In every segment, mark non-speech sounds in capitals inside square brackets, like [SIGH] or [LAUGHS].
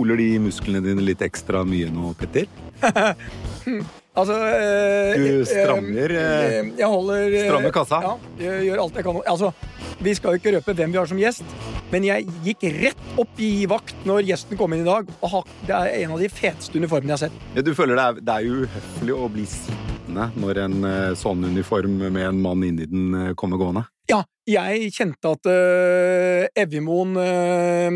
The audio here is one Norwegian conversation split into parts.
Stoler de musklene dine litt ekstra mye nå, Petter? [LAUGHS] Altså eh, Du eh, strammer, eh, Jeg holder eh, strammer kassa. Ja, jeg gjør alt jeg kan. Altså, vi skal jo ikke røpe hvem vi har som gjest, men jeg gikk rett opp i vakt når gjesten kom inn i dag. Og det er en av de feteste uniformene jeg har sett. Ja, du føler det er, det er uhøflig å bli sittende når en sånn uniform med en mann inni den kommer gående? Ja, jeg kjente at uh, Evjemoen eh,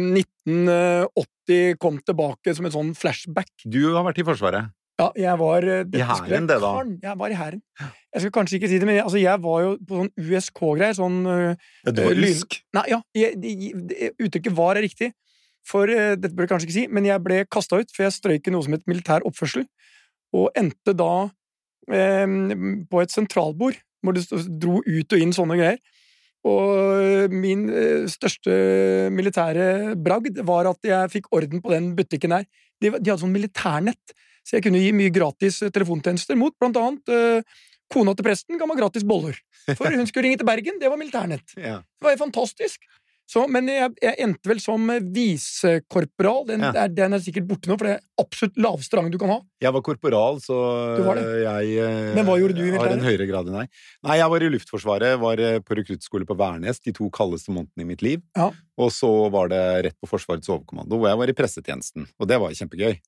1980 kom tilbake som en sånn flashback. Du har vært i Forsvaret. Ja, jeg var I dette hæren, det da? Jeg var i hæren. Jeg skal kanskje ikke si det, men jeg, altså, jeg var jo på sånn USK-greier. Sånn eh, Ja, du var Eh, rusk. Nei, ja, jeg, det- uttrykket var er riktig. For uh, dette burde jeg kanskje ikke si, men jeg ble kasta ut, for jeg strøyk i noe som het militær oppførsel, og endte da eh, på et sentralbord, hvor det dro ut og inn sånne greier. Og min eh, største militære bragd var at jeg fikk orden på den butikken her. De, de hadde sånn militærnett, så jeg kunne gi mye gratis eh, telefontjenester mot blant annet eh, kona til presten ga meg gratis boller. For hun skulle ringe til Bergen, det var militærnett. [LAUGHS] Ja. Det var jo fantastisk. Så, men jeg, jeg endte vel som eh, visekorporal. Den, Ja. den er sikkert borte nå, for det er absolutt laveste rang du kan ha. Jeg var korporal, så Du var det? jeg eh, Men hva gjorde du i har en høyere grad enn deg. Nei, jeg var i Luftforsvaret, var eh, på rekruttskole på Værnes de to kaldeste månedene i mitt liv. Ja. Og så var det rett på Forsvarets overkommando, hvor jeg var i pressetjenesten. Og det var kjempegøy.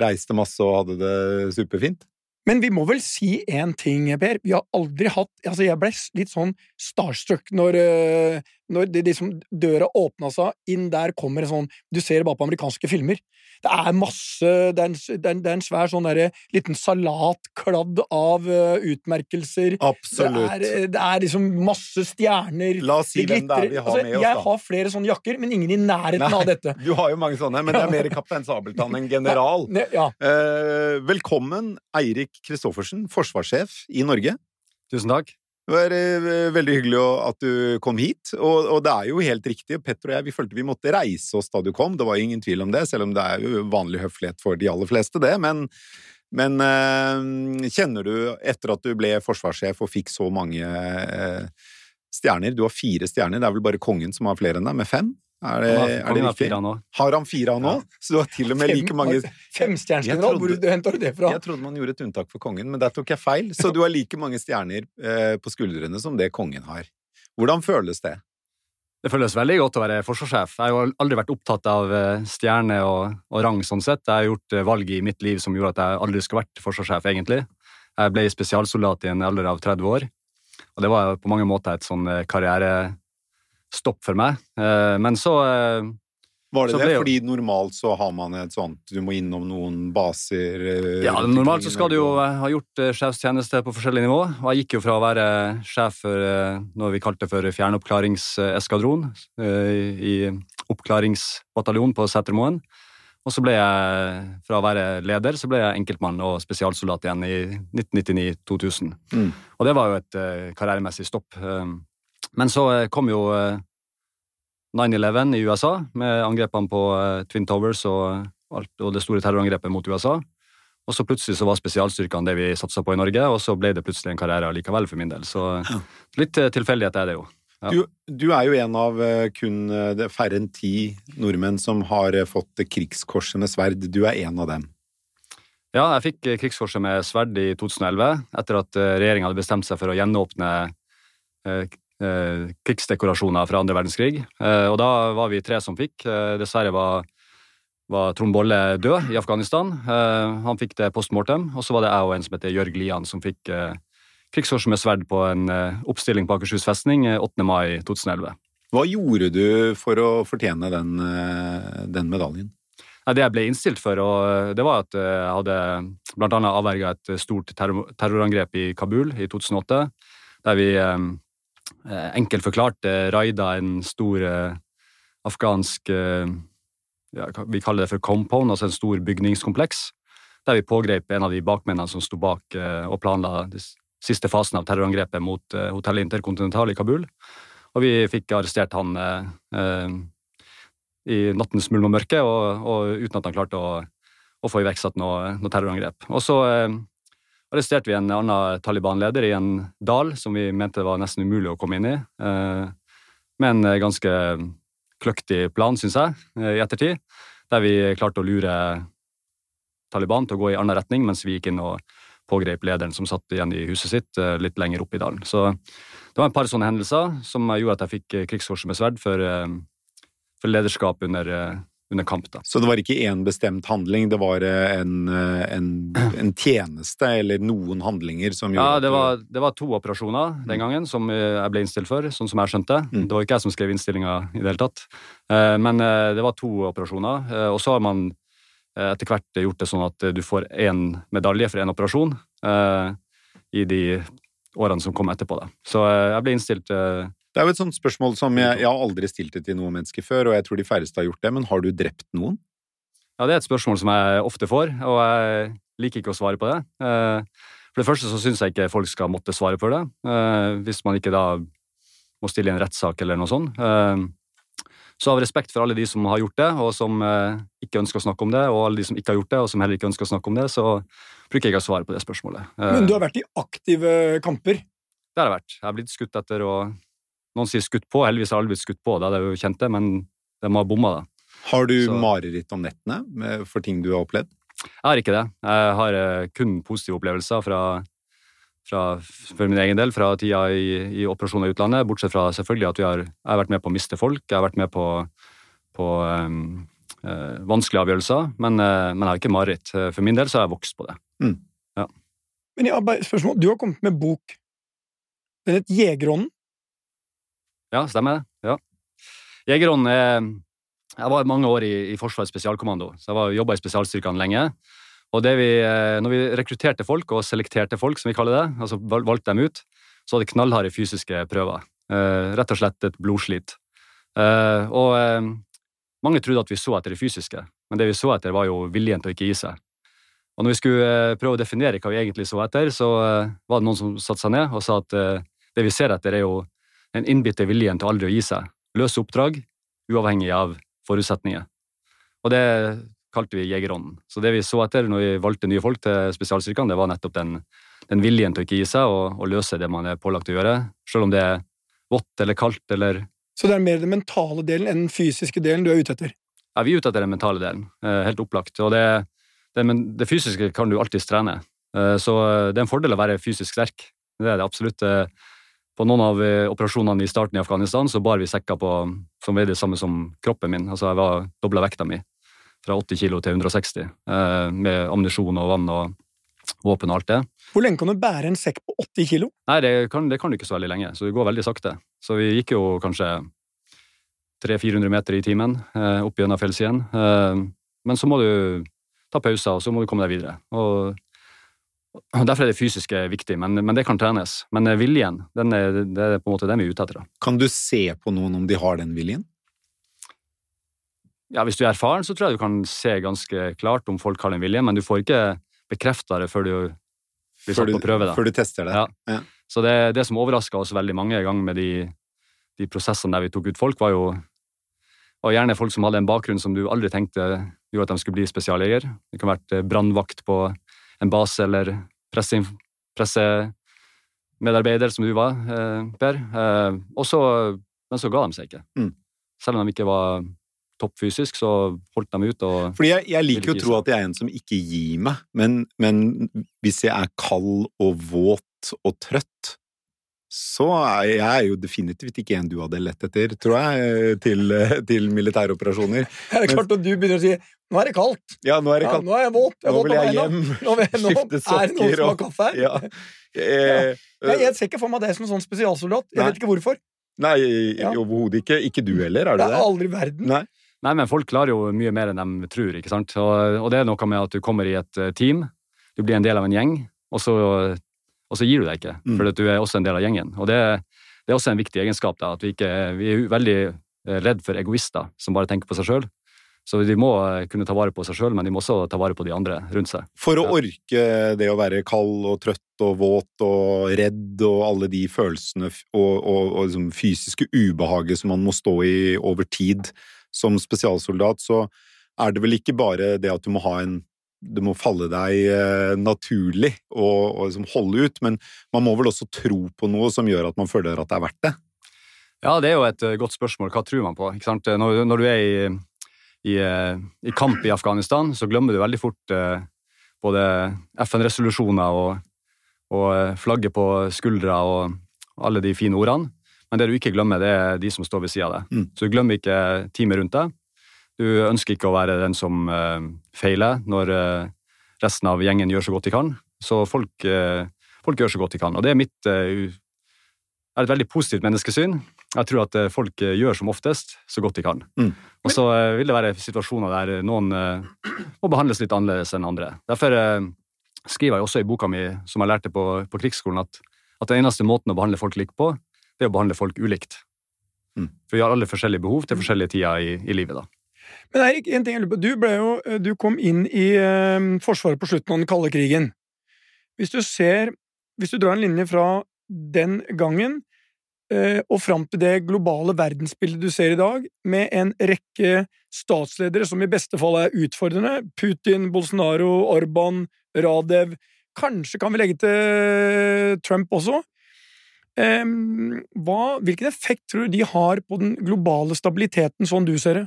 Reiste masse og hadde det superfint. Men vi må vel si én ting, Per. Vi har aldri hatt Altså, jeg ble litt sånn starstruck når, eh, når det liksom døra åpna seg, inn der kommer en sånn Du ser det bare på amerikanske filmer. Det er masse Det er en, det er en, det er en svær sånn derre liten salat kladd av uh, utmerkelser. Det Absolutt. er, eh, det er liksom masse stjerner. La oss si hvem det er vi har Altså, med oss, da. jeg har flere sånne jakker, men ingen i nærheten Nei. av dette. Du har jo mange sånne, men det er mer Kaptein Sabeltann enn general. Ne- Ja. uh, velkommen, Eirik Kristoffersen, forsvarssjef i Norge. Tusen takk. Det var eh, veldig hyggelig at du kom hit, og, og det er jo helt riktig. Petter og jeg vi følte vi måtte reise oss da du kom, det var jo ingen tvil om det, selv om det er jo vanlig høflighet for de aller fleste, det. Men, men eh, kjenner du, etter at du ble forsvarssjef og fikk så mange eh, stjerner Du har fire stjerner, det er vel bare kongen som har flere enn deg, med fem? Er det, er det riktig? Har han fire han nå? Så du har til og med like mange Femstjernegeneral, hvor henter du det fra? Jeg trodde man gjorde et unntak for kongen, men der tok jeg feil. Så du har like mange stjerner eh, på skuldrene som det kongen har. Hvordan føles det? Det føles veldig godt å være forsvarssjef. Jeg har aldri vært opptatt av eh, stjerne og, og rang sånn sett. Jeg har gjort eh, valg i mitt liv som gjorde at jeg aldri skulle vært forsvarssjef, egentlig. Jeg ble spesialsoldat i en alder av 30 år, og det var på mange måter et sånn eh, karrierestopp for meg. Eh, Men så eh, Var det det? ble Fordi normalt så har man et sånt Du må innom noen baser eh, Ja, normalt så skal du jo ha gjort sjefstjeneste på forskjellige nivå. Og jeg gikk jo fra å være sjef for noe vi kalte for fjernoppklaringseskadron i oppklaringsbataljon på Setermoen. Og så ble jeg, fra å være leder, så ble jeg enkeltmann og spesialsoldat igjen i 1999-2000. Mm. Og det var jo et karrieremessig stopp. Um, Men så eh, kom jo eh, 9-11 i USA, med angrepene på eh, Twin Towers og, alt, og det store terrorangrepet mot USA. Og så plutselig så var spesialstyrkene det vi satsa på i Norge, og så ble det plutselig en karriere likevel for min del. Så litt eh, tilfeldighet er det jo. Ja. Du, du er jo en av eh, kun eh, det er færre enn ti nordmenn som har eh, fått Krigskorset med sverd. Du er en av dem. Ja, jeg fikk eh, Krigskorset med sverd i 2011, etter at regjeringa hadde bestemt seg for å gjenåpne eh, eh, krigsdekorasjoner fra andre verdenskrig. Eh, og da var vi tre som fikk. Eh, dessverre var, var Trond Bolle død i Afghanistan. Eh, han fikk det post mortem. Og så var det jeg og en som heter Jørg Lian, som fikk eh, Krigskorset med sverd på en eh, oppstilling på Akershus festning eh, 8. mai 2011. Hva gjorde du for å fortjene den, eh, den medaljen? Det jeg ble innstilt for, og det var at eh, jeg hadde annet avverga et stort terrorangrep i Kabul i 2008, der vi eh, enkelt forklart eh, raida en stor eh, afghansk eh, ja, Vi kaller det for compound, altså en stor bygningskompleks, der vi pågrep en av de bakmennene som sto bak eh, og planla den siste fasen av terrorangrepet mot eh, hotellet Intercontinental i Kabul. Og vi fikk arrestert han eh, eh, i nattens mulm og mørke, og, og uten at han klarte å, å få iverksatt noe, noe terrorangrep. Og så eh, arresterte vi en annen Taliban-leder i en dal som vi mente var nesten umulig å komme inn i, eh, med en eh, ganske kløktig plan, syns jeg, eh, i ettertid. der vi klarte å lure Taliban til å gå i annen retning, mens vi gikk inn og pågrep lederen som satt igjen i huset sitt litt lenger opp i dalen. Så det var et par sånne hendelser som gjorde at jeg fikk krigskorset med sverd for, for lederskap under, under kamp. Da. Så det var ikke én bestemt handling, det var en, en, [CLEARS THROAT] en, tjeneste eller noen handlinger som gjorde Ja, det var, det var, to operasjoner den mm. gangen som jeg ble innstilt for, sånn som jeg skjønte. Mm. Det var ikke jeg som skrev innstillinga i det hele tatt. Men det var to operasjoner, og så har man Eh, etter hvert gjort det sånn at eh, du får én medalje for én operasjon eh, i de årene som kom etterpå. Da. Så jeg ble innstilt Det er jo et sånt spørsmål som jeg, jeg har aldri stilt det til noen mennesker før, og jeg tror de færreste har gjort det, men har du drept noen? Ja, det er et spørsmål som jeg ofte får, og jeg liker ikke å svare på det. For det første så syns jeg ikke folk skal måtte svare på det, hvis man ikke da må stille i en rettssak eller noe sånt. Så av respekt for alle de som har gjort det, og som eh, ikke ønsker å snakke om det, og alle de som ikke har gjort det, og som heller ikke ønsker å snakke om det, så bruker jeg ikke å svare på det spørsmålet. Eh, Men du har vært i aktive kamper? Det har jeg vært. Jeg har blitt skutt etter og Noen sier skutt på, heldigvis har alle blitt skutt på, det er det jo kjent det, men de har bomma, da. Har du så... mareritt om nettene for ting du har opplevd? Jeg har ikke det. Jeg har eh, kun positive opplevelser fra fra, for min egen del fra tida i, i operasjoner i utlandet, bortsett fra selvfølgelig at vi har, jeg har vært med på å miste folk, jeg har vært med på, på um, uh, vanskelige avgjørelser, men, uh, men, jeg har ikke mareritt. For min del så har jeg vokst på det. Mm. Ja. Men har bare spørsmål. Du har kommet med bok. Den het Jegerånden? Ja, stemmer det. Ja. Jegerånd er Jeg var mange år i, i Forsvarets spesialkommando, så jeg jobba i spesialstyrkene lenge. Og vi, eh, når vi rekrutterte folk, og selekterte folk, som vi kaller det, altså valgte dem ut, så var det knallharde fysiske prøver. Eh, rett og slett et blodslit. Eh, og mange trodde at vi så etter det fysiske, men det vi så etter, var jo viljen til å ikke gi seg. Og når vi skulle prøve å definere hva vi egentlig så etter, så var det noen som satte seg ned og sa at det vi ser etter, er jo den innbitte viljen til aldri å gi seg. Løse oppdrag, uavhengig av forutsetninger. Og det kalte vi Jegerånden. Så det vi så etter når vi valgte nye folk til spesialstyrkene, det var nettopp den, den viljen til å ikke gi seg og, og, løse det man er pålagt å gjøre, selv om det er vått eller kaldt eller Så det er mer den mentale delen enn den fysiske delen du er ute etter? Ja, vi er ute etter den mentale delen, eh, helt opplagt. Og det, det, det fysiske kan du alltids trene, eh, så det er en fordel å være fysisk sterk. Det er det absolutt. Eh, på noen av operasjonene i starten i Afghanistan så bar vi sekker på, som veide det samme som kroppen min. Altså jeg var dobla vekta mi fra 80 kilo til 160, eh, med ammunisjon og vann og våpen og alt det. Hvor lenge kan du bære en sekk på 80 kilo? Nei, det kan, det kan du ikke så veldig lenge, så det går veldig sakte. Så vi gikk jo kanskje 300-400 meter i timen eh, opp gjennom fjellsiden. Eh, men så må du ta pauser, og så må du komme deg videre. Og Derfor er det fysiske viktig, men, men det kan trenes. Men viljen, er, det er på en måte det vi er ute etter. Da. Kan du se på noen om de har den viljen? ja, Hvis du er erfaren, så tror jeg du kan se ganske klart om folk har den viljen, men du får ikke bekrefta det før du blir satt på prøve. Da. Før du tester det. Ja. Ja. Så det, det som overraska oss veldig mange ganger med de, de, prosessene der vi tok ut folk, var jo var gjerne folk som hadde en bakgrunn som du aldri tenkte gjorde at de skulle bli spesialjeger. Det kan ha vært eh, brannvakt på en base eller pressemedarbeider, som du var, eh, Per. Eh, Også, men så ga de seg ikke. Mm. Selv om de ikke var toppfysisk, så holdt de ut. og... Fordi jeg, jeg liker jo å tro at jeg er en som ikke gir meg, men, men hvis jeg er kald og våt og trøtt, så er jeg jo definitivt ikke en du hadde lett etter, tror jeg, til, til militæroperasjoner. [LAUGHS] Det er klart at du begynner å si 'nå er det kaldt'. Ja, nå er det kaldt. Ja, nå er jeg våt. Jeg nå vil jeg hjem, [LAUGHS] nå, nå, skifte sokker. Er det noen som har kaffe her? [LAUGHS] Ja. Eh, ja. Jeg ser ikke for meg det som en sånn spesialsoldat. Jeg nei. vet ikke hvorfor. Nei, ja. overhodet ikke. Ikke du heller, er du det? Det er aldri verden. Nei. Nei, men folk klarer jo mye mer enn de tror, ikke sant. Og, og det er noe med at du kommer i et eh, team, du blir en del av en gjeng, og så, og så gir du deg ikke, mm. for du er også en del av gjengen. Og det, det er også en viktig egenskap, da, at vi, ikke, vi er veldig eh, redd for egoister som bare tenker på seg sjøl. Så de må eh, kunne ta vare på seg sjøl, men de må også ta vare på de andre rundt seg. For å orke det å være kald og trøtt og våt og redd og alle de følelsene og, og, og liksom fysiske ubehaget som man må stå i over tid, som spesialsoldat, så er det vel ikke bare det at du må ha en det må falle deg eh, naturlig å liksom holde ut, men man må vel også tro på noe som gjør at man føler at det er verdt det? Ja, det er jo et eh, godt spørsmål. Hva tror man på? Når, når, du er i, i, i, kamp i Afghanistan, så glemmer du veldig fort både FN-resolusjoner og, og flagget på skuldra og alle de fine ordene. Men det du ikke glemmer, det er de som står ved sida av deg. Mm. Så du glemmer ikke teamet rundt deg. Du ønsker ikke å være den som uh, feiler når uh, resten av gjengen gjør så godt de kan. Så folk, uh, folk gjør så godt de kan. Og det er mitt er et veldig positivt menneskesyn. Jeg tror at folk gjør som oftest så godt de kan. Mm. Og så vil det være situasjoner der noen må behandles litt annerledes enn andre. Derfor skriver jeg også i boka mi, som jeg lærte på, på krigsskolen, at, at den eneste måten å behandle folk likt på, det er å behandle folk ulikt. Mm. For vi har alle forskjellige behov til forskjellige tider i, i livet. da. Men Eirik, en ting jeg lurer på. Du, ble jo, du kom inn i eh, Forsvaret på slutten av den kalde krigen. Hvis du ser Hvis du drar en linje fra den gangen eh, og fram til det globale verdensbildet du ser i dag, med en rekke statsledere som i beste fall er utfordrende Putin, Bolsonaro, Orban, Radev Kanskje kan vi legge til Trump også? Hva, hvilken effekt tror du de har på den globale stabiliteten, sånn du ser det?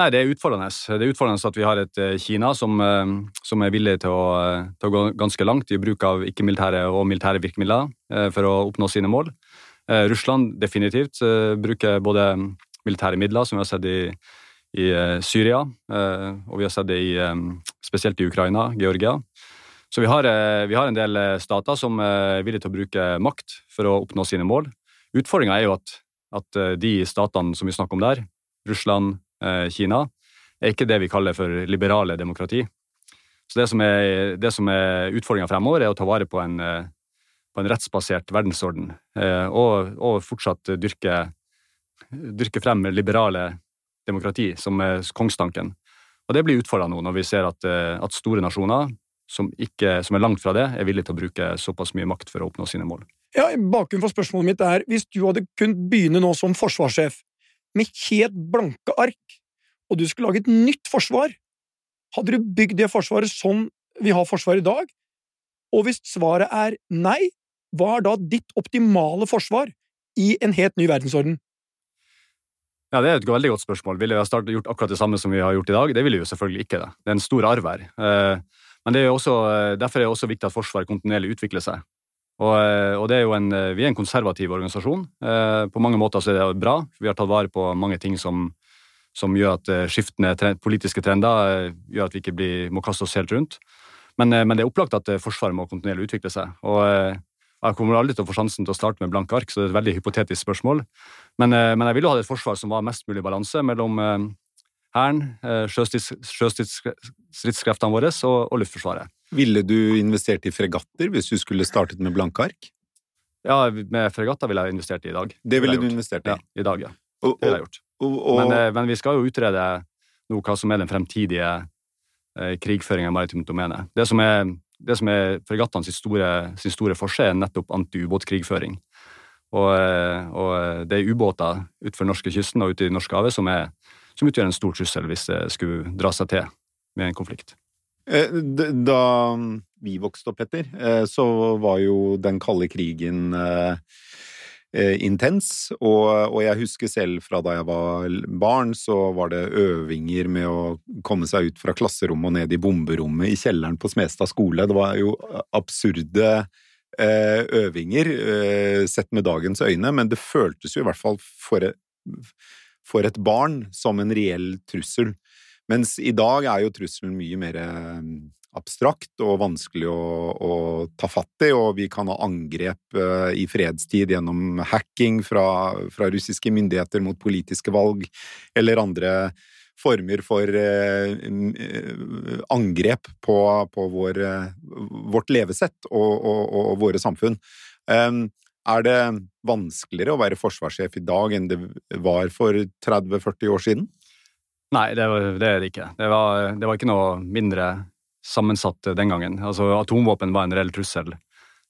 Nei, Det er utfordrende. Det er utfordrende at vi har et eh, Kina som, eh, som er villig til å, eh, til å, gå ganske langt i bruk av ikke-militære og militære virkemidler for å oppnå sine mål. Russland definitivt bruker både militære midler, som vi har sett i, i Syria, og vi har sett det i, spesielt i Ukraina, Georgia. Så vi har, vi har, en del stater som er villige til å bruke makt for å oppnå sine mål. Utfordringa er jo at, at, de statene som vi snakker om der, Russland, Kina, er ikke det vi kaller for liberale demokrati. Så det som er, det er utfordringa fremover, er å ta vare på en, på en rettsbasert verdensorden, og, og fortsatt dyrke, dyrke, frem liberale demokrati, som er kongstanken. Og det blir utfordra nå, når vi ser at, at store nasjoner som, ikke, som, er langt fra det, er villige til å bruke såpass mye makt for å oppnå sine mål. Ja, Bakgrunnen for spørsmålet mitt er hvis du hadde kunnet begynne nå som forsvarssjef med helt blanke ark, og du skulle lage et nytt forsvar, hadde du bygd det forsvaret sånn vi har forsvaret i dag? Og hvis svaret er nei, hva er da ditt optimale forsvar i en helt ny verdensorden? Ja, Det er et veldig godt spørsmål. Ville vi ha startet, gjort akkurat det samme som vi har gjort i dag? Det ville vi jo selvfølgelig ikke. det. Det er en stor arv her. Men men er også, eh, derfor er det også viktig at Forsvaret kontinuerlig utvikler seg. Og, og, det er en, eh, vi er en konservativ organisasjon. På mange måter så er det bra. Vi har tatt vare på mange ting som, som gjør at skiftende trend, politiske trender gjør at vi ikke blir, må kaste oss helt rundt. Men, men, det er opplagt at Forsvaret må kontinuerlig utvikle seg. Og jeg kommer aldri til å få sjansen til å starte med blanke ark, så det er et veldig hypotetisk spørsmål. Men, men jeg ville ha et forsvar som var mest mulig balanse mellom Hæren, eh, sjøstridskreftene våre og, og, Luftforsvaret. Ville du investert i fregatter hvis du skulle startet med blanke ark? Ja, med fregatter ville jeg investert i i dag. Det ville du investert i? Ja, i dag, ja. Og, det ville jeg gjort. Men, og, men, vi skal jo utrede nå hva som er den fremtidige eh, krigføringen i maritimt domene. Det som er, det som er fregattene sin store, sin store forse, er nettopp antiubåtkrigføring. Og, eh, og det er ubåter utenfor norskekysten og ute i Norskehavet som er som utgjør en stor trussel hvis det skulle dra seg til med en konflikt. Eh, da vi vokste opp, Petter, eh, så var jo den kalde krigen eh, intens, og, jeg husker selv fra da jeg var barn, så var det øvinger med å komme seg ut fra klasserommet og ned i bomberommet i kjelleren på Smestad skole. Det var jo absurde øvinger sett med dagens øyne, men det føltes jo i hvert fall for for et barn som en reell trussel. Mens i dag er jo trusselen mye mer eh, abstrakt og vanskelig å, å, ta fatt i, og vi kan ha angrep uh, i fredstid gjennom hacking fra, fra, russiske myndigheter mot politiske valg, eller andre former for uh, angrep på, på vår, vårt levesett og, og, og, våre samfunn. Er det vanskeligere å være forsvarssjef i dag enn det var for 30-40 år siden? Nei, det, det, er det ikke. Det var, det var, ikke noe mindre sammensatt den gangen. Altså, atomvåpen var en reell trussel.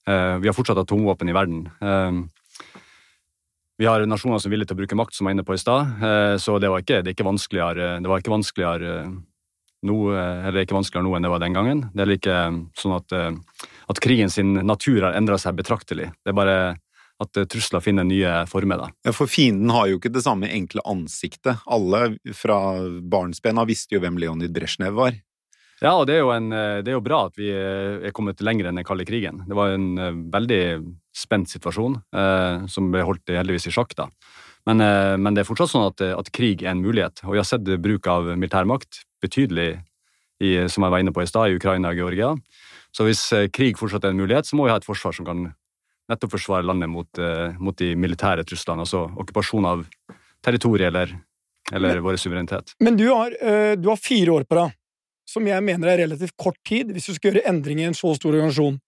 Uh, vi har fortsatt atomvåpen i verden. Uh, vi har nasjoner som er villige til å bruke makt, som jeg var inne på i stad. Så det var ikke, det ikke vanskeligere, det var ikke vanskeligere nå, eller ikke vanskeligere nå enn det var den gangen. Det er ikke sånn at, at sin natur har endra seg betraktelig. Det er bare at eh, trusler finner nye former. da. Ja, For fienden har jo ikke det samme enkle ansiktet. Alle fra barnsben av visste jo hvem Leonid Brezjnev var. Ja, og det er, jo en, eh, det er jo bra at vi eh, er kommet lenger enn den kalde krigen. Det var en veldig spent situasjon eh, som ble holdt heldigvis i sjakk. da. Men, eh, men det er fortsatt sånn at, at, krig er en mulighet, og vi har sett bruk av militærmakt betydelig, i, som jeg var inne på i stad, i Ukraina og Georgia. Så hvis krig fortsatt er en mulighet, så må vi ha et forsvar som kan nettopp forsvare landet mot, mot de militære truslene, altså okkupasjon av territoriet eller, eller vår suverenitet. Men du har, du har fire år på deg som jeg mener er relativt kort tid hvis du skal gjøre endringer i en så stor organisasjon.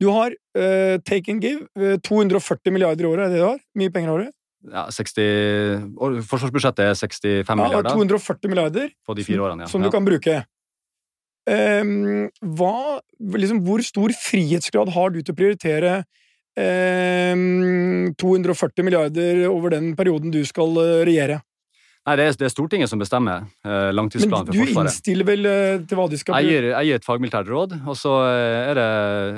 Du har uh, take and give, uh, 240 milliarder i året, er det du har? Mye penger i året? Ja, 60, Forsvarsbudsjettet er 65 ja, milliarder. 240 milliarder på de fire årene, ja. som du kan bruke. Um, hva, liksom, hvor stor frihetsgrad har du til å prioritere 240 milliarder over den perioden du skal uh, regjere? Nei, det er, det er, Stortinget som bestemmer eh, langtidsplanen for Forsvaret. Men du innstiller vel eh, til hva de skal jeg gir, jeg gir et fagmilitært råd, og så eh, er det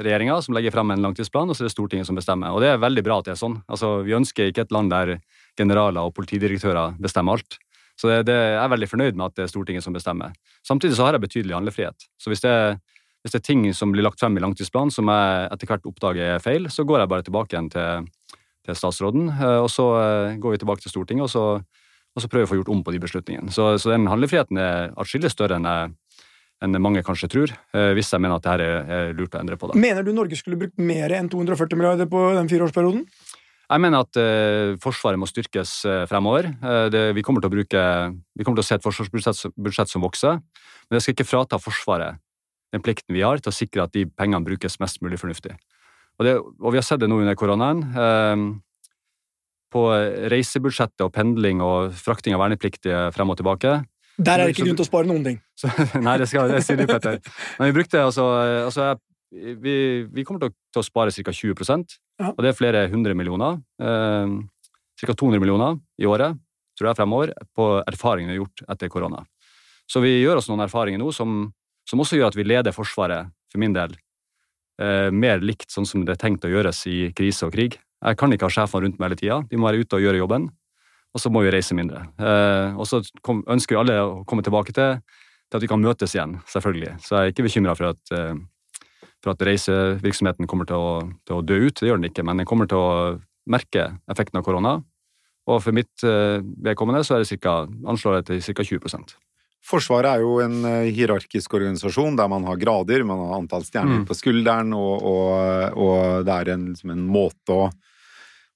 regjeringa som legger frem en langtidsplan, og så er det Stortinget som bestemmer. Og det er veldig bra at det er sånn. Altså, Vi ønsker ikke et land der generaler og politidirektører bestemmer alt. Så det, det, jeg er veldig fornøyd med at det er Stortinget som bestemmer. Samtidig så har jeg betydelig handlefrihet. Så hvis det, hvis det er ting som blir lagt frem i langtidsplanen som jeg etter hvert oppdager er feil, så går jeg bare tilbake igjen til, til statsråden, eh, og så går vi tilbake til Stortinget, og så og så prøve å få gjort om på de beslutningene. Så, så den handlefriheten er atskillig større enn, jeg, enn mange kanskje tror, eh, hvis jeg mener at det her er, lurt å endre på. det. Mener du Norge skulle brukt mer enn 240 milliarder på den fireårsperioden? Jeg mener at uh, Forsvaret må styrkes uh, fremover. Uh, det, vi, kommer bruke, vi kommer til å se et forsvarsbudsjett som vokser, men det skal ikke frata Forsvaret den plikten vi har til å sikre at de pengene brukes mest mulig fornuftig. Og, det, og vi har sett det nå under koronaen på reisebudsjettet og pendling og frakting av vernepliktige frem og tilbake. Der er det ikke grunn til å spare noen ting. [LAUGHS] Så, nei, det, skal, jeg sier du, Petter. Men vi brukte altså, altså vi, vi, kommer til å, til å spare ca. 20 ja. og det er flere hundre millioner. Eh, ca. 200 millioner i året, tror jeg, fremover, på erfaringene vi har gjort etter korona. Så vi gjør oss noen erfaringer nå som, som også gjør at vi leder Forsvaret, for min del, eh, mer likt sånn som det er tenkt å gjøres i krise og krig. Jeg kan ikke ha sjefene rundt meg hele tida. De må være ute og gjøre jobben. Og så må vi reise mindre. Eh, og så ønsker vi alle å komme tilbake til, til, at vi kan møtes igjen, selvfølgelig. Så jeg er ikke bekymra for, eh, for, at reisevirksomheten kommer til å, til å, dø ut. Det gjør den ikke, men den kommer til å merke effekten av korona. Og for mitt vedkommende så er det cirka, anslår jeg til ca. 20 Forsvaret er jo en eh, hierarkisk organisasjon der man har grader, man har antall stjerner mm. på skulderen, og, og, og det er en, liksom en måte å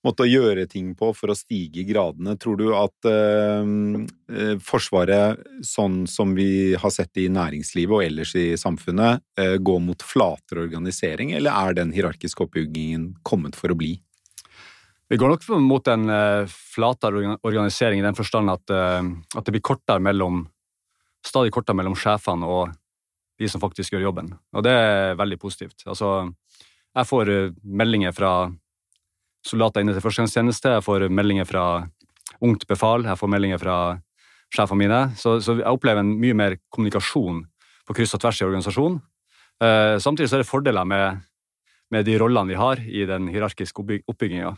måte å gjøre ting på for å stige i gradene. Tror du at eh, Forsvaret, sånn som vi har sett i næringslivet og ellers i samfunnet, eh, går mot flatere organisering, eller er den hierarkiske oppbyggingen kommet for å bli? Vi går nok mot en uh, flatere organisering i den forstand at, at, det blir kortere mellom, stadig kortere mellom sjefene og de som faktisk gjør jobben. Og det er veldig positivt. Altså, jeg får meldinger fra soldater inne til førstegangstjeneste, jeg får meldinger fra ungt befal, jeg får meldinger fra sjefene mine. Så, så, jeg opplever en mye mer kommunikasjon på kryss og tvers i organisasjonen. Eh, samtidig så er det fordeler med, med de rollene vi har i den hierarkiske oppbygginga.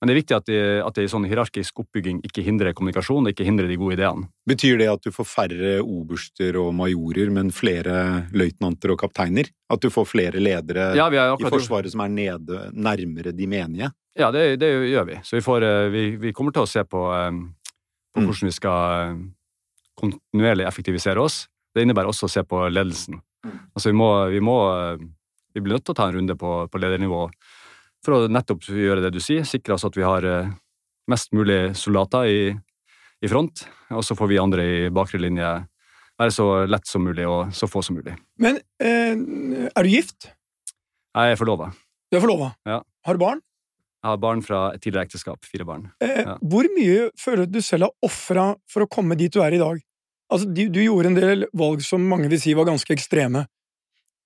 Men det er viktig at, det, at det i sånn hierarkisk oppbygging ikke hindrer kommunikasjon, ikke hindrer de gode ideene. Betyr det at du får færre oberster og majorer, men flere løytnanter og kapteiner? At du får flere ledere ja, i Forsvaret som er nede, nærmere de menige? Ja, det, det, gjør vi. Så vi, får, eh, vi, vi, kommer til å se på, eh, på mm. hvordan vi skal eh, kontinuerlig effektivisere oss. Det innebærer også å se på ledelsen. Mm. Altså vi må, vi må vi blir nødt til å ta en runde på, på ledernivå for å nettopp gjøre det du sier, sikre oss at vi har mest mulig soldater i, i front, og så får vi andre i bakre linje være så lett som mulig og så få som mulig. Men eh, er du gift? Jeg er forlova. Du er forlova? Ja. Har du barn? Jeg har barn fra et tidligere ekteskap. Fire barn. Eh, ja. Hvor mye føler du at du selv har ofra for å komme dit du er i dag? Altså, du, du, gjorde en del valg som mange vil si var ganske ekstreme.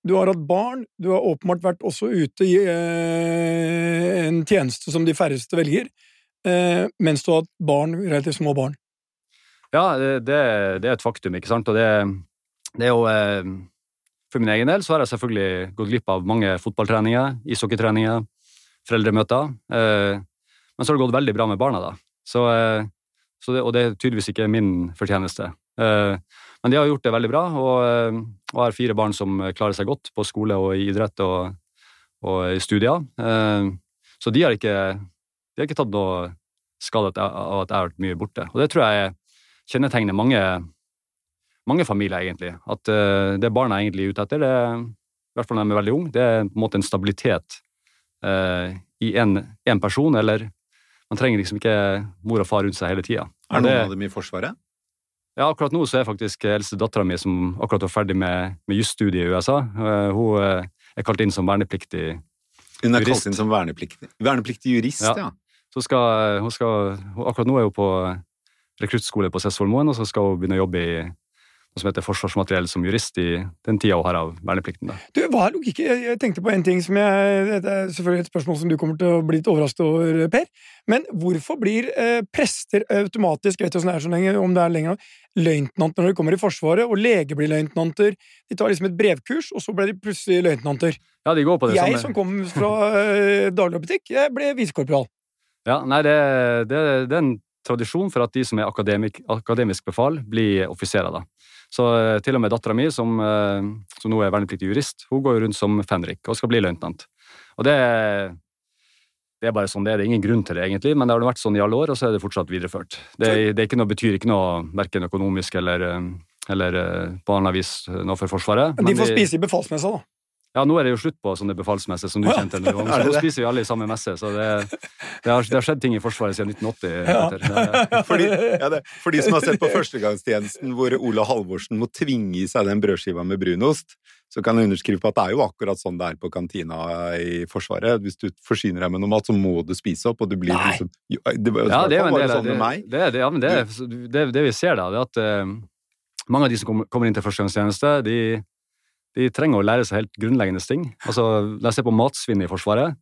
Du har hatt barn, du har åpenbart vært også ute i eh, en tjeneste som de færreste velger, eh, mens du har hatt barn, relativt små barn. Ja, det, det, er et faktum, ikke sant, og det, det er jo eh, For min egen del så har jeg selvfølgelig gått glipp av mange fotballtreninger, ishockeytreninger, foreldremøter. Eh, Men så har det gått veldig bra med barna, da. Så, eh, så det, og det er tydeligvis ikke min fortjeneste. Eh, men de har gjort det veldig bra, og, eh, og har fire barn som klarer seg godt på skole og i idrett og, og i studier. Eh, så de har ikke, de har ikke tatt noe skade av at jeg har vært mye borte. Og det tror jeg kjennetegner mange, mange familier, egentlig. At det barna er egentlig er ute etter, det, i hvert fall når de er veldig unge, det er på en måte en stabilitet i én person, eller man trenger liksom ikke mor og far rundt seg hele tida. Er noen av dem i Forsvaret? Ja, akkurat nå så er faktisk eldste dattera mi, som akkurat var ferdig med, med jusstudiet i USA, uh, hun er kalt inn som vernepliktig jurist. hun er kalt inn som vernepliktig, vernepliktig jurist, ja. ja. Så skal, hun skal, akkurat nå er hun på rekruttskole på Sessvollmoen, og så skal hun begynne å jobbe i noe som heter forsvarsmateriell som jurist i den tida hun har av verneplikten. Da. Du, hva er logikken? Jeg tenkte på en ting som jeg Dette er selvfølgelig et spørsmål som du kommer til å bli litt overrasket over, Per. Men hvorfor blir eh, prester automatisk vet du sånn er så lenge, om det er lenger løytnanter når de kommer i Forsvaret, og leger blir løytnanter? De tar liksom et brevkurs, og så ble de plutselig løytnanter. Ja, de går på det jeg samme. som kom fra eh, dagligvarebutikk, jeg ble visekorporal. Ja, nei, det, det, det, er en tradisjon for at de som er akademik, akademisk befal, blir offiserer. da. Så eh, til og med dattera mi, som, eh, som, nå er vernepliktig jurist, hun går rundt som fenrik og skal bli løytnant. Og det, det, er bare sånn det er. Det er ingen grunn til det, egentlig, men det har vært sånn i alle år, og så er det fortsatt videreført. Det, det ikke noe, betyr ikke noe verken økonomisk eller, eller på annet vis noe for Forsvaret. Men de får spise i befalsmessa, da? Ja, nå er det jo slutt på sånne befalsmesser som du kjente. Nå, så [LAUGHS] nå spiser vi alle i samme messe, så det, det, har, det har, skjedd ting i Forsvaret siden 1980. Ja. For, de, [LAUGHS] ja, det, for de som har sett på [LAUGHS] førstegangstjenesten hvor Ola Halvorsen må tvinge i seg den brødskiva med brunost, så kan jeg underskrive på at det er jo akkurat sånn det er på kantina i Forsvaret. Hvis du forsyner deg med noe mat, så må du spise opp, og du blir Nei. liksom det, Ja, det er jo en del sånn det. Det, ja, men det, det, vi ser, da, det er at uh, mange av de som kommer, kommer inn til førstegangstjeneste, de de trenger å lære seg helt grunnleggende ting. Altså, La oss se på matsvinnet i Forsvaret.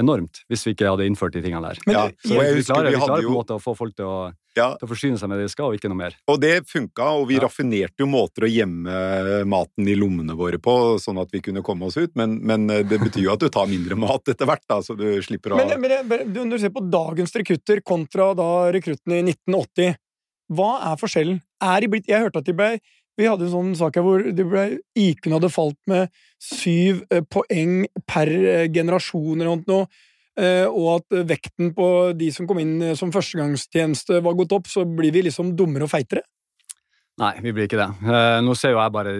Enormt, hvis vi ikke hadde innført de tingene der. Men, ja, så vi klarer, vi, vi klarer på en måte å få folk til å, ja. til å, forsyne seg med det de skal, og ikke noe mer. Og det funka, og vi ja. raffinerte jo måter å gjemme maten i lommene våre på, sånn at vi kunne komme oss ut, men, men det betyr jo at du tar mindre mat etter hvert, da, så du slipper å Men, men når du ser på dagens rekrutter kontra da rekruttene i 1980, hva er forskjellen? Er de blitt Jeg hørte at de ble vi hadde en sånn sak her hvor IQ-en hadde falt med syv eh, poeng per eh, generasjon eller noe, eh, og at vekten på de som kom inn som førstegangstjeneste var gått opp, så blir vi liksom dummere og feitere? Nei, vi blir ikke det. Nå ser jo jeg bare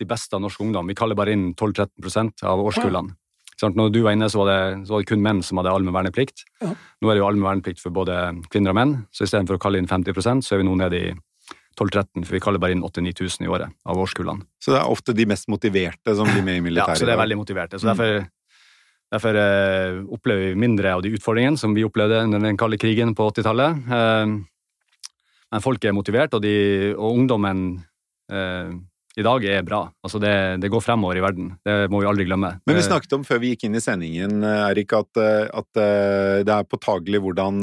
de beste av norsk ungdom. Vi kaller bare inn 12-13% av årskullene. Ja. Når du var inne, så var, det, så var det kun menn som hadde allmenn verneplikt. Ja. Nå er det jo allmenn verneplikt for både kvinner og menn, så istedenfor å kalle inn 50% så er vi nå nede i 12-13, for vi kaller bare inn 8000-9000 i året av årskullene. Så det er ofte de mest motiverte som blir med i militæret? Ja, så det er veldig motiverte. Så derfor, derfor uh, opplever vi mindre av de utfordringene som vi opplevde under den kalde krigen på 80-tallet. Uh, eh, men folk er motivert, og, de, og ungdommen uh, i dag er bra. Altså det, det, går fremover i verden. Det må vi aldri glemme. Men vi snakket om før vi gikk inn i sendingen, Erik, at, at det er påtagelig hvordan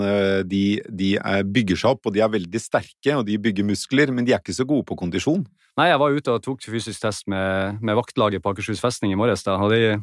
de, de, bygger seg opp, og de er veldig sterke, og de bygger muskler, men de er ikke så gode på kondisjon. Nei, jeg var ute og tok fysisk test med, med vaktlaget på Akershus festning i morges. Da, og de,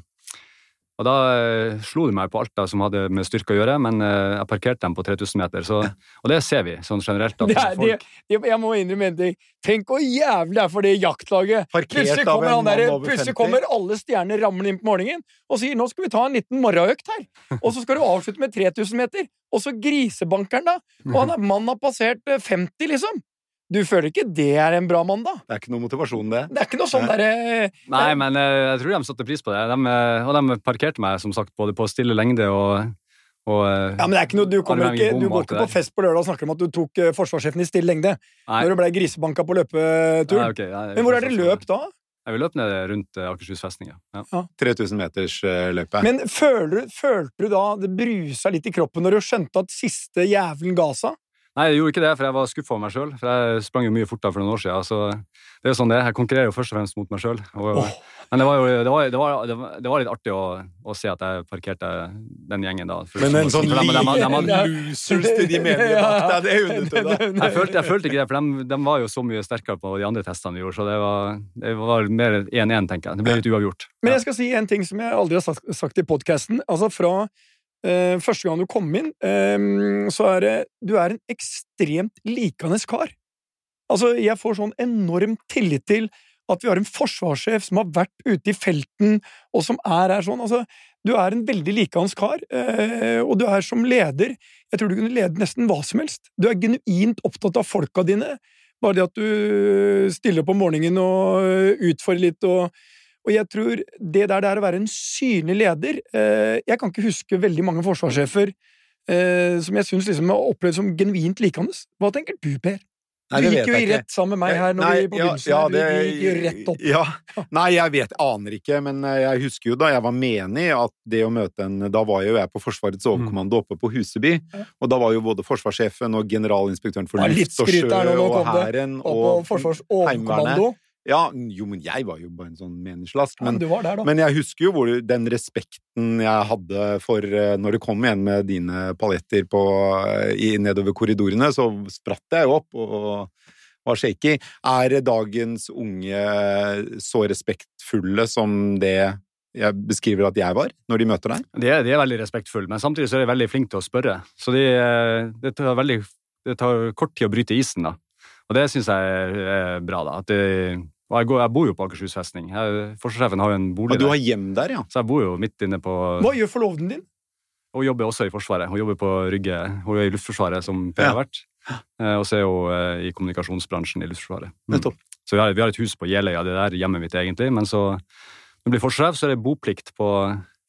og da eh, slo de meg på alt som hadde med styrke å gjøre, men eh, jeg parkerte dem på 3000 meter. Så, og det ser vi sånn generelt. Det er, folk... det, jeg må innrømme en ting. Tenk hvor jævlig det er for det jaktlaget! Plutselig kommer, han der, plutselig kommer alle stjerner ramlende inn på morgenen og sier 'nå skal vi ta en liten morgenøkt her'. Og så skal du avslutte med 3000 meter. Og så grisebankeren, da! Og han er mannen har passert 50, eh, liksom! Du føler ikke det er en bra mandag? Det er ikke noe motivasjon, det. Det er ikke noe sånn derre Nei, men eh, jeg tror de satte pris på det. De, eh, og de parkerte meg som sagt både på stille lengde og, og eh, Ja, men det er ikke noe, du, kommer ikke, du går ikke på fest på lørdag og snakker om at du tok forsvarssjefen i stille lengde Nei. når du ble grisebanka på løpetur. Ja, okay, men hvor er det løp da? Jeg vil løpe ned rundt Akershus festning, ja. ja. 3000 meters løpet. Men følte, følte du da det brusa litt i kroppen når du skjønte at siste jævelen ga seg? Nei, jeg gjorde ikke det, for jeg var skuffa over meg sjøl. For jeg sprang jo mye fortere for noen år siden. Så det er jo sånn det Jeg konkurrerer jo først og fremst mot meg sjøl. Oh. Men det var jo det var, det var, det var litt artig å, å, se at jeg parkerte den gjengen da. Men en sånn liten losers til de mediene bak deg, det er jo det! [LAUGHS] Jeg følte, jeg følte ikke det, for de, de, var jo så mye sterkere på de andre testene vi gjorde, så det var, det var mer 1-1, tenker jeg. Det ble litt uavgjort. Men jeg skal si en ting som jeg aldri har sagt, sagt i podkasten. Altså fra første gang du kom inn, eh, så er det Du er en ekstremt likende kar. Altså, jeg får sånn enorm tillit til at vi har en forsvarssjef som har vært ute i felten, og som er her sånn. Altså, du er en veldig likandes kar, eh, og du er som leder Jeg tror du kunne lede nesten hva som helst. Du er genuint opptatt av folka dine. Bare det at du stiller opp om morgenen og utfordrer litt og og jeg tror det der det er å være en synlig leder eh, Jeg kan ikke huske veldig mange forsvarssjefer eh, som jeg syns liksom har opplevd som genuint likende. Hva tenker du, Per? Nei, du gikk jo i ikke. rett sammen med meg her når Nei, vi på begynnelsen. ja, ja, det- du gikk jo rett opp. Ja. Nei, jeg vet, aner ikke, men eh, jeg husker jo da jeg var menig at det å møte en Da var jo jeg på Forsvarets overkommando oppe på Huseby, og da var jo både forsvarssjefen og generalinspektøren for luft og sjø og hæren Og og Heimevernet. overkommando. Ja, jo, men jeg var jo bare en sånn meningslast. Ja, men Men, der, men jeg husker jo hvor den respekten jeg hadde for eh, når det kom igjen med dine paljetter på, eh, i, nedover korridorene, så spratt jeg jo opp og var shaky. Er dagens unge så respektfulle som det jeg beskriver at jeg var, når de møter deg? De er, de er veldig respektfulle, men samtidig så er de veldig flinke til å spørre. Så de, eh, tar veldig, det tar kort tid å bryte isen, da. Og det syns jeg er, bra, da. At de, og jeg, går, jeg bor jo på Akershus festning. Forsvarssjefen har jo en bolig Og du har hjem der, ja? så jeg bor jo midt inne på Hva gjør forloveden din? Hun jobber også i Forsvaret. Hun jobber på Rygge. Hun er i Luftforsvaret, som Per Ja. har vært. Eh, Og så er hun eh, i kommunikasjonsbransjen i Luftforsvaret. Mm. Så vi har, vi har et hus på Jeløya, det der hjemmet mitt egentlig. Men så når jeg blir forsvarssjef, så er det boplikt på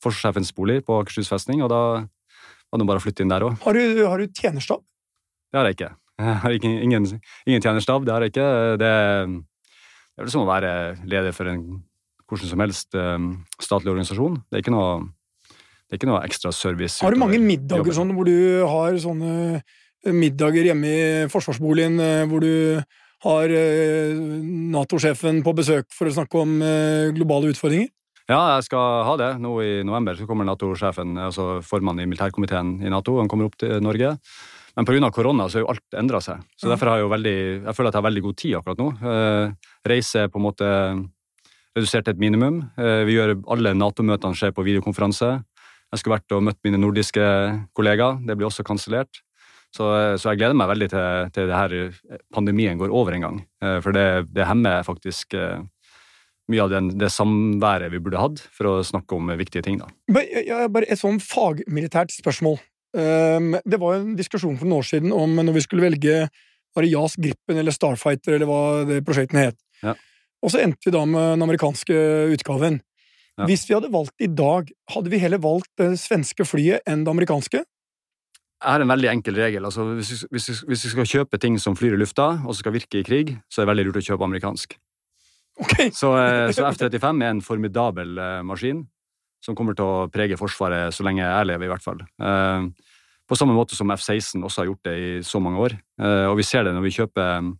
forsvarssjefens bolig på Akershus festning, og da var det bare å flytte inn der òg. Har du, har du tjenerstab? Det har jeg ikke. Jeg [LAUGHS] har ikke, ingen, ingen tjenerstab, det har jeg ikke. Det, det er vel som å være leder for en hvordan som helst eh, statlig organisasjon. Det er ikke noe, det er ikke noe ekstra service. Har du mange middager sånn hvor du har sånne eh, middager hjemme i forsvarsboligen eh, hvor du har eh, Nato-sjefen på besøk for å snakke om globale utfordringer? Ja, jeg skal ha det. Nå i november så kommer Nato-sjefen, altså formannen i militærkomiteen i Nato, han kommer opp til Norge. Men pga. korona så har jo alt endra seg. Så derfor har jeg jo veldig, jeg føler at jeg har veldig god tid akkurat nå. Eh, reise er på en måte redusert til et minimum. Eh, vi gjør Alle Nato-møtene skjer på videokonferanse. Jeg skulle vært og møtt mine nordiske kollegaer. Det blir også kansellert. Så, eh, så jeg gleder meg veldig til, til det her pandemien går over en gang. Eh, For det, det hemmer faktisk mye av den, det samværet vi burde hatt for å snakke om viktige ting. da. Bare, jeg- bare et sånn fagmilitært spørsmål. Um, det var en diskusjon for noen år siden om når vi skulle velge var det JAS Gripen eller Starfighter eller hva det prosjektene het. Ja. Og så endte vi da med den amerikanske utgaven. Ja. Hvis vi hadde valgt i dag, hadde vi heller valgt det svenske flyet enn det amerikanske? Jeg har en veldig enkel regel. altså Hvis vi, hvis, hvis vi skal kjøpe ting som flyr i lufta, og som skal virke i krig, så er det veldig lurt å kjøpe amerikansk. Okay. Så, eh, så [LAUGHS] F-35 er en formidabel eh, maskin som kommer til å prege Forsvaret så lenge jeg lever, i hvert fall. Eh, På samme måte som F-16 også har gjort det i så mange år. Eh, Og vi ser det når vi kjøper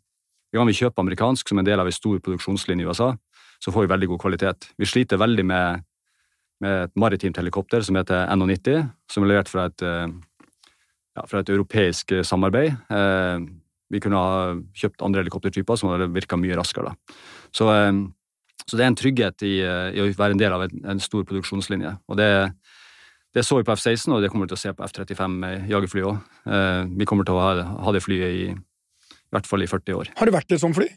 ja, vi kjøper amerikansk som en del av en stor produksjonslinje i USA, så får vi veldig god kvalitet. Vi sliter veldig med, med et maritimt helikopter som heter NH90, som er levert fra et, eh, ja, fra et europeisk samarbeid. Vi kunne ha kjøpt andre helikoptertyper som hadde virka mye raskere. da. Så, så det er en trygghet i, eh, i å være en del av en, en stor produksjonslinje. Og det, det så vi på F-16, og det kommer vi til å se på F-35 jagerfly òg. Vi kommer til å ha, ha det flyet i, i hvert fall i 40 år. Har du vært i et sånt fly?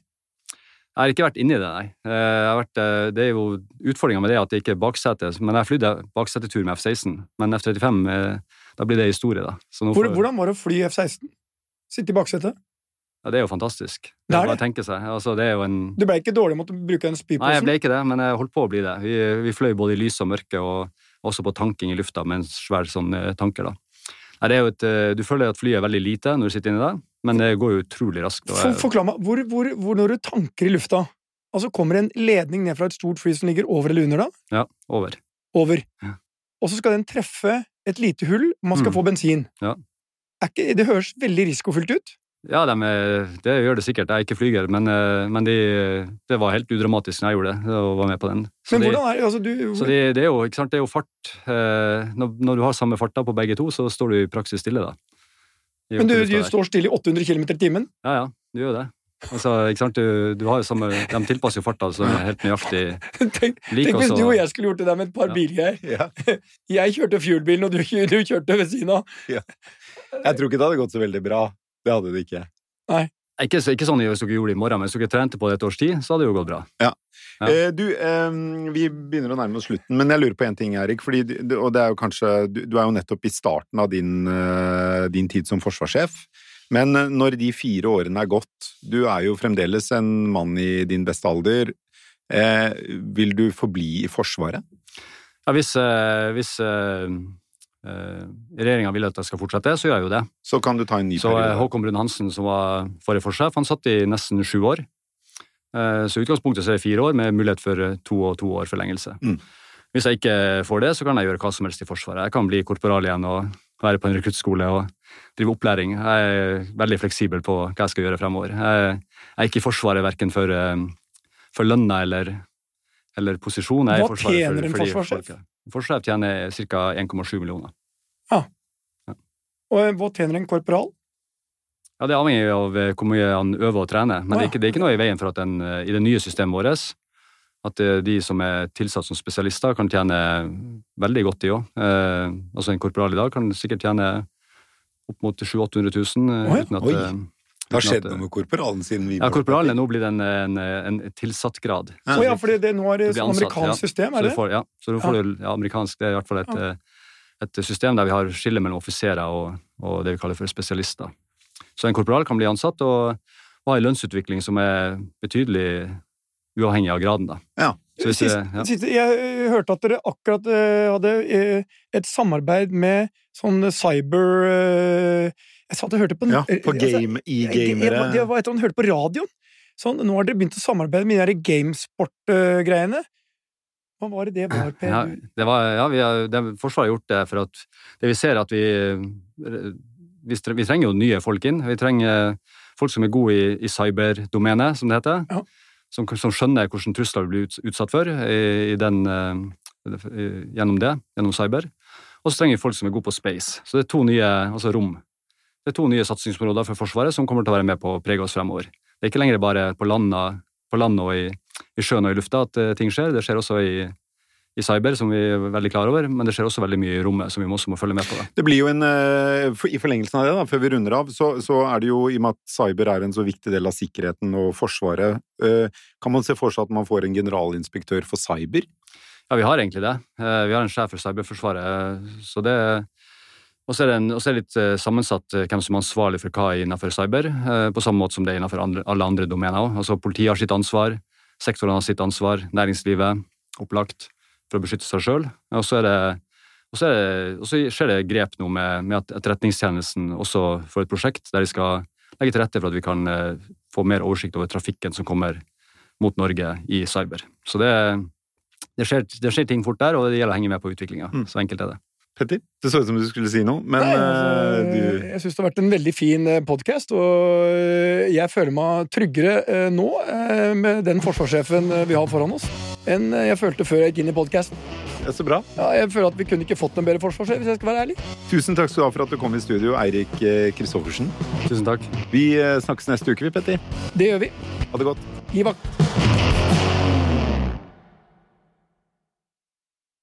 Jeg har ikke vært inni det, nei. Eh, Jeg har vært, eh, det er jo Utfordringa med det er at det ikke er baksete. Men jeg flydde baksetetur med F-16. Men F-35, eh, da blir det historie, da. Hvordan var det å fly F-16? Sitte i baksetet? Ja, det er jo fantastisk. Det er det. seg. Altså, det er jo en Du ble ikke dårlig med å bruke den Nei, jeg ble ikke det, men jeg holdt på å bli det. Vi, vi fløy både i lys og mørke, og også på tanking i lufta med en svær sånn eh, tanker. da. Nei, det er jo et, eh, du føler at flyet er veldig lite når du sitter inni der, men det går jo utrolig raskt. Og, For, forklar meg, hvor, hvor, hvor når du tanker i lufta, altså kommer en ledning ned fra et stort fly som ligger over eller under da? ja, over. Over. Ja. Og så skal den treffe et lite hull, man skal Mm. få bensin. Ja. Ikke, det høres veldig risikofylt ut. Ja, de, er- det gjør det sikkert. Jeg er ikke flyger, men, eh, men de, det var helt udramatisk når jeg gjorde det, og var med på den. Så Men hvordan er det? Altså, du, så de, det, er jo, ikke sant, det er jo fart. Eh, når, når du har samme farta på begge to, så står du i praksis stille, da. I men du, du står stille i 800 km i timen. Ja, ja, du gjør det. Altså, ikke sant? Du, du har jo samme, de tilpasser jo farta så helt nøyaktig. [LAUGHS] Tenk, like tenk hvis også- du og jeg skulle gjort det der med et par Ja. bilgreier. Ja. [LAUGHS] Jeg kjørte fuelbilen, og du, du kjørte ved siden av. Jeg tror ikke det hadde gått så veldig bra. Det hadde det ikke. Ikke, ikke sånn hvis dere gjorde det i morgen, men hvis dere trente på det et års tid, så hadde det jo gått bra. Ja. Eh, du, eh, vi begynner å nærme oss slutten, men jeg lurer på en ting, Erik. Fordi, og det er jo kanskje, du, du er jo nettopp i starten av din, eh, din tid som forsvarssjef. Men eh, når de fire årene er gått, du er jo fremdeles en mann i din beste alder. Eh, vil du forbli i Forsvaret? Ja, hvis eh, hvis eh, regjeringa vil at jeg skal fortsette, så gjør jeg jo det. Så kan du ta en ny Så periode. Håkon Brun-Hansen, som var forrige forsjef, han satt i nesten sju år. Eh, Så i utgangspunktet så er det fire år, med mulighet for eh, to og to år forlengelse. Mm. Hvis jeg ikke får det, så kan jeg gjøre hva som helst i Forsvaret. Jeg kan bli korporal igjen og være på en rekruttskole og drive opplæring. Jeg er veldig fleksibel på hva jeg skal gjøre fremover. Jeg er ikke i Forsvaret verken for, eh, for lønna eller, eller posisjon. Jeg er i Hva Forsvaret tjener for, en forsvarssjef? Forsvarssjef tjener ca. 1,7 millioner. Ja. Og eh, hva tjener en korporal? Ja, Det er avhengig av eh, hvor mye han øver og trener. Men ja. det, er ikke, det er ikke noe i veien for at en, eh, i det nye systemet vårt at de som er tilsatt som spesialister, kan tjene veldig godt, de òg. Eh, altså en korporal i dag kan sikkert tjene opp mot 700 000-800 000. Oi, ja. uten at, Oi. Det har skjedd noe med korporalen siden vi Ja, korporalen er nå blitt en, en, en tilsattgrad. Ja. Å ja, for det nå er det amerikansk system, er det? får, ja, så du får du, ja, amerikansk Det er i hvert fall et, Ja. eh, et system der vi har skille mellom offiserer og, og det vi kaller for spesialister. Så en korporal kan bli ansatt og, og ha en lønnsutvikling som er betydelig uavhengig av graden. Da. Ja. Så hvis Siste, det, ja. siste, jeg eh, hørte at dere akkurat eh, hadde eh, et samarbeid med sånn cyber eh, Jeg satt og hørte på Ja, på altså, game, i jeg- jeg- gamere. Det var et eller annet hørte på radioen. Sånn, nå har dere begynt å samarbeide med de gamesport-greiene. Hva var det det var, Per? Ja, det var, ja, vi har, det, Forsvaret har gjort det for at det vi ser at vi, vi, vi trenger jo nye folk inn. Vi trenger folk som er gode i, i cyberdomenet, som det heter. Ja. Som, som skjønner hvordan trusler vi blir ut, utsatt for i, i den, uh, gjennom det, gjennom cyber. Og så trenger vi folk som er gode på space. Så det er to nye, altså rom. Det er to nye satsingsområder for Forsvaret som kommer til å være med på å prege oss fremover. Det er ikke lenger bare på land, på land og i, i sjøen og i lufta at eh, ting skjer. Det skjer også i, i cyber, som vi er veldig klar over, men det skjer også veldig mye i rommet som vi også må følge med på. Det, Det blir jo en, eh, I forlengelsen av det, da, før vi runder av, så, så er det jo, i og med at cyber er en så viktig del av sikkerheten og Forsvaret, eh, kan man se for seg at man får en generalinspektør for cyber? Ja, vi har egentlig det. Eh, Vi har en sjef for Cyberforsvaret, så det og så er er det litt sammensatt hvem som er ansvarlig for hva innenfor cyber, på samme måte som det er innenfor andre, alle andre domener òg. Altså, politiet har sitt ansvar, sektorene har sitt ansvar, næringslivet opplagt for å beskytte seg sjøl. Og så er det og så, er det, og så skjer det grep nå med, med at Etterretningstjenesten også får et prosjekt der de skal legge til rette for at vi kan eh, få mer oversikt over trafikken som kommer mot Norge i cyber. Så det, det, skjer, det skjer ting fort der, og det gjelder å henge med på utviklinga. Mm. Så enkelt er det. Petter, det så ut som du skulle si noe, men Nei, eh, altså, du Jeg syns det har vært en veldig fin podkast, og eh, jeg føler meg tryggere eh, nå eh, med den forsvarssjefen eh, vi har foran oss, enn eh, jeg følte før jeg gikk inn i podkasten. ja, Så bra. Ja, jeg føler at vi kunne ikke fått en bedre forsvarssjef, hvis jeg skal være ærlig. Tusen takk skal du ha for at du kom i studio, Eirik eh, Kristoffersen. Tusen takk. Vi eh, snakkes neste uke, vi, Petter. Det gjør vi. Ha det godt. Gi vakt.